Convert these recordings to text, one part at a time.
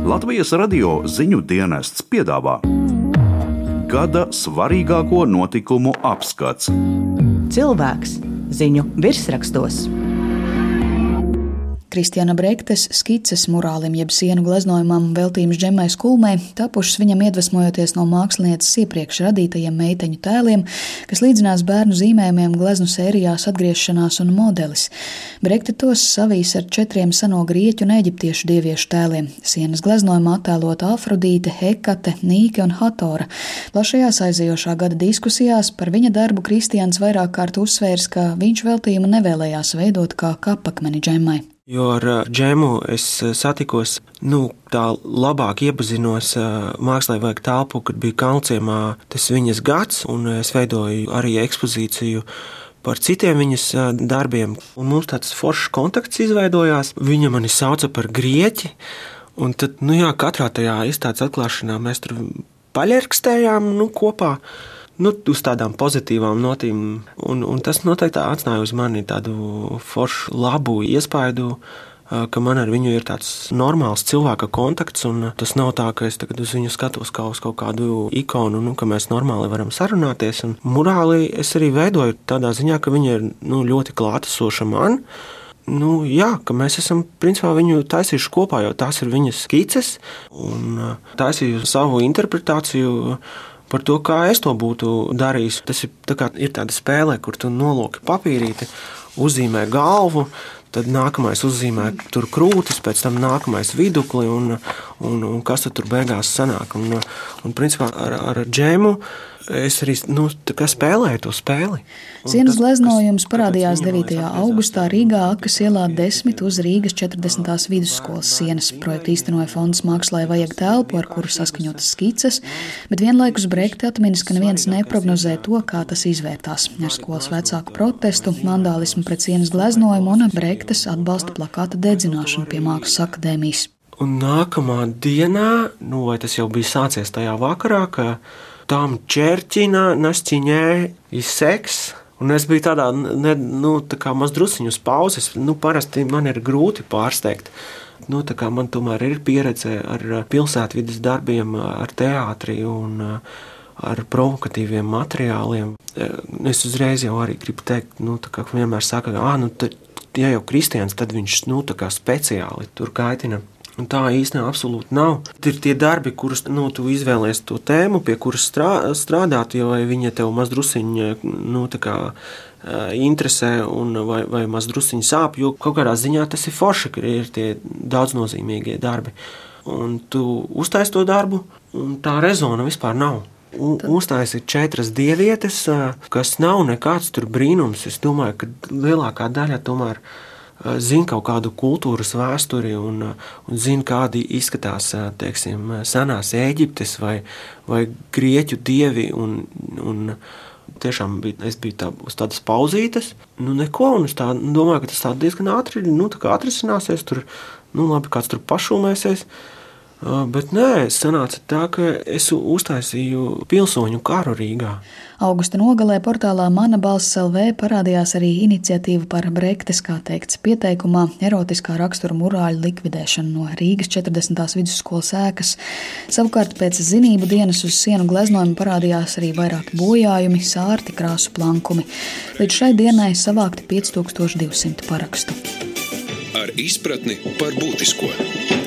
Latvijas radio ziņu dienests piedāvā gada svarīgāko notikumu apskats. Cilvēks ziņu virsrakstos. Kristiāna Brektes skices murālim, jeb sienu gleznojumam veltījums Džemai Skulmei, tapušas viņam iedvesmojoties no mākslinieces iepriekš radītajiem meiteņu tēliem, kas līdzinās bērnu zīmējumiem gleznu sērijās atgriešanās un modelis. Brekte tos savīs ar četriem seno grieķu un eģiptiešu dieviešu tēliem. Sienas gleznojumā attēlota Afrodīte, Hekate, Nīke un Hatora. Plašajās aizejošā gada diskusijās par viņa darbu Kristiāns vairāk kārt uzsvērs, ka viņš veltījumu nevēlējās veidot kā kapakmeni Džemai. Jo ar džemu es satikos, nu, tā labāk iepazinos mākslā, vajag telpu, kad bija Kalnciemā tas viņas gads, un es veidoju arī ekspozīciju par citiem viņas darbiem. Un mums tāds foršs kontakts izveidojās. Viņa mani sauca par grieķi, un tad, nu jā, katrā tajā izstādes atklāšanā mēs tur paļerkstējām nu, kopā nu, uz tādām pozitīvām notīm. Un, un tas noteikti atstāja uz mani tādu foršu, labu iespaidu. Ka man ar viņu ir tāds normāls cilvēka kontakts, tas nav tā, ka es tagad uz viņu skatos kā uz kaut kādu ikonu, nu, ka mēs normāli varam sarunāties. Un morāli es arī veidoju tādā ziņā, ka viņa ir nu, ļoti klātesoša man. Nu, jā, ka mēs esam principā viņu taisījuši kopā, jo tās ir viņas skices un taisīju savu interpretāciju par to, kā es to būtu darījis. Tas ir, tā ir tāda spēle, kur tu noloki papīrīti, uzzīmē galvu. Tad nākamais uzzīmē tur krūtis, pēc tam nākamais vidukli, un, un, un kas tur beigās sanāk. Un, un principā ar, ar džēmu es arī nu, spēlēju to spēli. Sienas gleznojums parādījās 9. augustā Rīgā Akas ielā 10 uz Rīgas 40. vidusskolas sienas. Projektu īstenoja fonds Mākslā vajag telpu, ar kuru saskaņotas skices, bet vienlaikus Brekti atminis, ka neviens neprognozē to, kā tas izvērtās. Ar skolas vecāku protestu, vandālismu pret sienas gleznojumu un Brektes atbalsta plakāta dedzināšanu pie Mākslas akadēmijas. Un nākamā dienā, nu, vai tas jau bija sācies tajā vakarā, ka tam ķērķina nasciņē ir seks. Un es biju tādā ne, nu, tā mazdrusciņu uz pauzes. Nu, parasti man ir grūti pārsteigt. Nu, man tomēr ir pieredze ar pilsētvidas darbiem, ar teātri un ar provokatīviem materiāliem. Es uzreiz jau arī gribu teikt, nu, ka vienmēr saka, ka, nu, tad, ja jau kristians, tad viņš nu, speciāli tur kaitina Un tā īstenībā absolūti nav. Ir tie darbi, kurus nu, tu izvēlējies to tēmu, pie kuras strā, strādāt, jo viņa tev mazdrusiņā nu, interesē un vai, vai mazdrusiņā sāp. Jo kaut kādā ziņā tas ir forši, ka ir tie daudznozīmīgie darbi. Un tu uztaisīji to darbu, un tā rezona vispār nav. Ir četras dievietes, kas nav nekāds brīnums. Es domāju, ka lielākā daļa tomēr zina kaut kādu kultūras vēsturi un, un zina, kādi izskatās teiksim, senās Eģiptes vai, vai grieķu dievi. Un, un tiešām bija, es biju tā, uz tādas pauzītes, nu neko, un es tā, domāju, ka tas diezgan ātri nu, atrisināsies. Tur, nu, labi, kāds tur pašūmēsies. Bet nē, sanāca tā, ka es uztaisīju pilsoņu karu Rīgā. Augusta nogalē portālā Mana balss LV parādījās arī iniciatīva par Brektes, kā teikts pieteikumā, erotiskā rakstura murāļu likvidēšanu no Rīgas 40. vidusskolas ēkas. Savukārt pēc zinību dienas uz sienu gleznojuma parādījās arī vairāki bojājumi, sārti krāsu plankumi. Līdz šai dienai savākti 5200 parakstu. Ar izpratni par būtisko.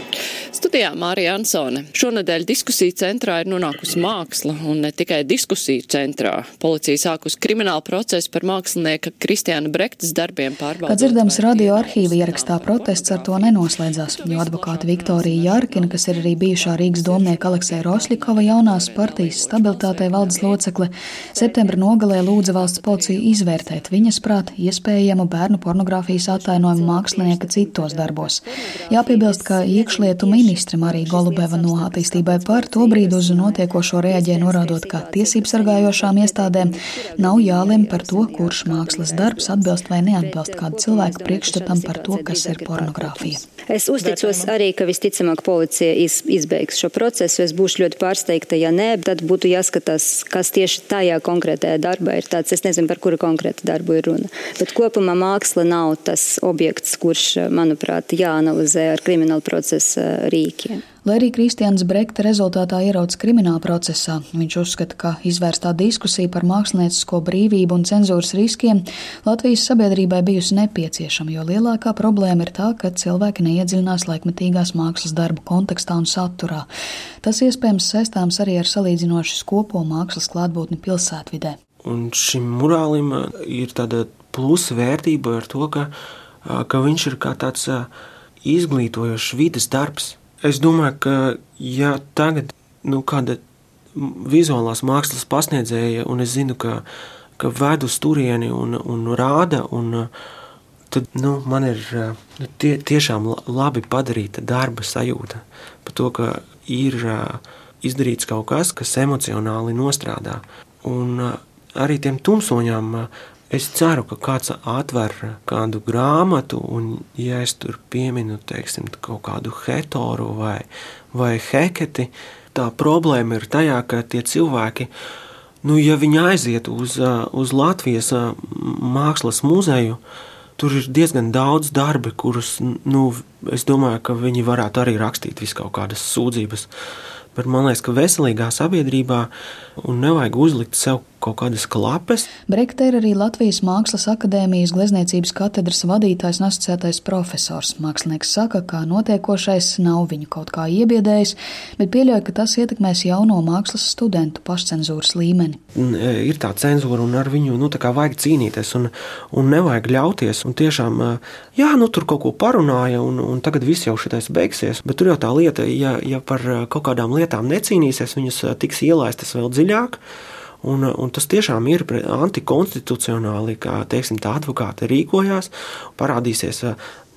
Studijā Mārija Ansone. Šonadēļ diskusiju centrā ir nonākusi māksla un ne tikai diskusiju centrā. Policija sākus kriminālu procesu par mākslinieka Kristiāna Brektas darbiem pārbaudot. Kā dzirdams, radio arhīva ierakstā protests ar to nenoslēdzās, jo advokāta Viktorija Jārkina, kas ir arī bijušā Rīgas domnieka Aleksēja Rosļikova jaunās partijas stabilitātei valdes locekle, septembra nogalē lūdza valsts policiju izvērtēt viņas prāt iespējamu bērnu pornogrāfijas attainojumu mākslinieka citos darbos. Jāpiebilst, ka iekšlietu ministrs ministre Marija Golubeva no attīstībai par to brīdi uz notiekošo reaģē norādot, ka tiesību sargājošām iestādēm nav jālem par to, kurš mākslas darbs atbilst vai neatbilst kādu cilvēku priekšstatam par to, kas ir pornogrāfija. Es uzticos arī, ka visticamāk policija iz, izbeigs šo procesu. Es būšu ļoti pārsteigta, ja nē, tad būtu jāskatās, kas tieši tajā konkrētajā darbā ir tāds. Es nezinu, par kuru konkrētu darbu ir runa. Bet kopumā māksla nav tas objekts, kurš, manuprāt, jāanalizē ar kriminālu procesu rīku rīkiem. Lai arī Kristians Brekta rezultātā ieraudzes krimināla procesā, viņš uzskata, ka izvērstā diskusija par māksliniecisko brīvību un cenzūras riskiem Latvijas sabiedrībai bijusi nepieciešama, jo lielākā problēma ir tā, ka cilvēki neiedziļinās laikmetīgās mākslas darbu kontekstā un saturā. Tas iespējams saistāms arī ar salīdzinoši skopo mākslas klātbūtni pilsētvidē. Un šim murālim ir tāda plusa vērtība ar to, ka, ka viņš ir kā tāds izglītojošs vidas darbs. Es domāju, ka ja tagad nu, kāda vizuālās mākslas pasniedzēja, un es zinu, ka, ka ved uz turieni un, un rāda, un, tad nu, man ir nu, tie, tiešām labi padarīta darba sajūta par to, ka ir izdarīts kaut kas, kas emocionāli nostrādā. Un arī tiem tumsoņām Es ceru, ka kāds atver kādu grāmatu, un, ja es tur pieminu teiksim, kaut kādu hetoru vai, vai heketi, tā problēma ir tajā, ka tie cilvēki, nu, ja viņi aiziet uz, uz Latvijas mākslas muzeju, tur ir diezgan daudz darbi, kurus, nu, es domāju, ka viņi varētu arī rakstīt visu kaut kādas sūdzības. Bet man liekas, ka veselīgā sabiedrībā nevajag uzlikt sev kaut kādas klapes. Brekte ir arī Latvijas Mākslas akadēmijas glezniecības katedras vadītājs un asociētais profesors. Mākslinieks saka, ka notiekošais nav viņu kaut kā iebiedējis, bet pieļauj, ka tas ietekmēs jauno mākslas studentu pašcensūras līmeni. E, ir tā cenzūra, un ar viņu nu, vajag cīnīties, un, un nevajag ļauties. Un tiešām, e, jā, nu tur kaut ko parunāja, un, un tagad viss jau šitais beigsies. Bet tur jau tā lieta, ja, ja par e, kaut kādām lietām necīnīsies, viņas tiks ielaistas vēl dziļāk. Un, un tas tiešām ir antikonstitucionāli, kā teiksim, tā advokāti rīkojās. Parādīsies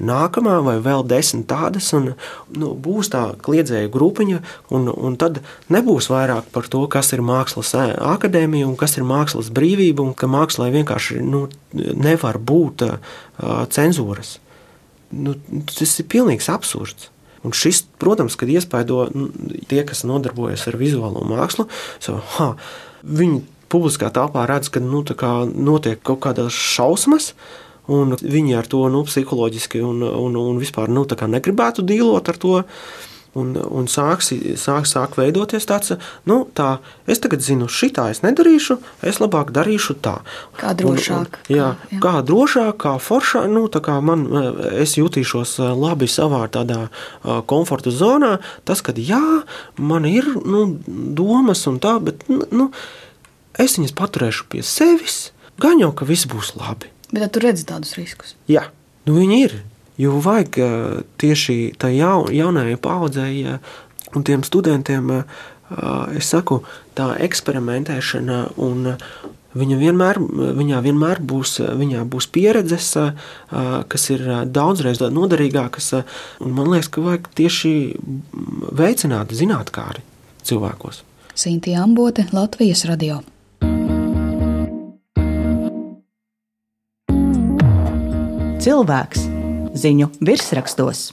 nākamā vai vēl desmit tādas, un nu, būs tā kliedzēju grupiņa, un, un tad nebūs vairāk par to, kas ir mākslas akadēmija un kas ir mākslas brīvība, un ka mākslā vienkārši nu, nevar būt uh, cenzūras. Nu, tas ir pilnīgs absurds. Un šis, protams, kad iespaido nu, tie, kas nodarbojas ar vizuālo mākslu, so, ha, viņi publiskā telpā redz, ka nu, kā notiek kaut kādas šausmas. Viņi ar to nu, psiholoģiski un, un, un vispār nu, negribētu dīlot ar to un, un sāks, sāk, sāk veidoties tāds, nu, tā, es tagad zinu, šitā es nedarīšu, es labāk darīšu tā. Kā drošāk. Un, un, jā, jā, kā drošāk, kā foršāk, nu, tā kā man, es jutīšos labi savā tādā komforta zonā, tas, kad jā, man ir, nu, domas un tā, bet, nu, es viņas paturēšu pie sevis, gan jau, ka viss būs labi. Bet tu redzi tādus riskus? Jā, nu viņi ir. Jo vajag tieši tai jaun, jaunajai paudzei un tiem studentiem, es saku, tā eksperimentēšana un Viņa vienmēr, viņā vienmēr būs, viņā būs pieredzes, kas ir daudzreiz noderīgākas. Man liekas, ka vajag tieši veicināt zinātnākāri cilvēkos. Sintīna Ambote, Latvijas radio. Cilvēks ziņu virsrakstos.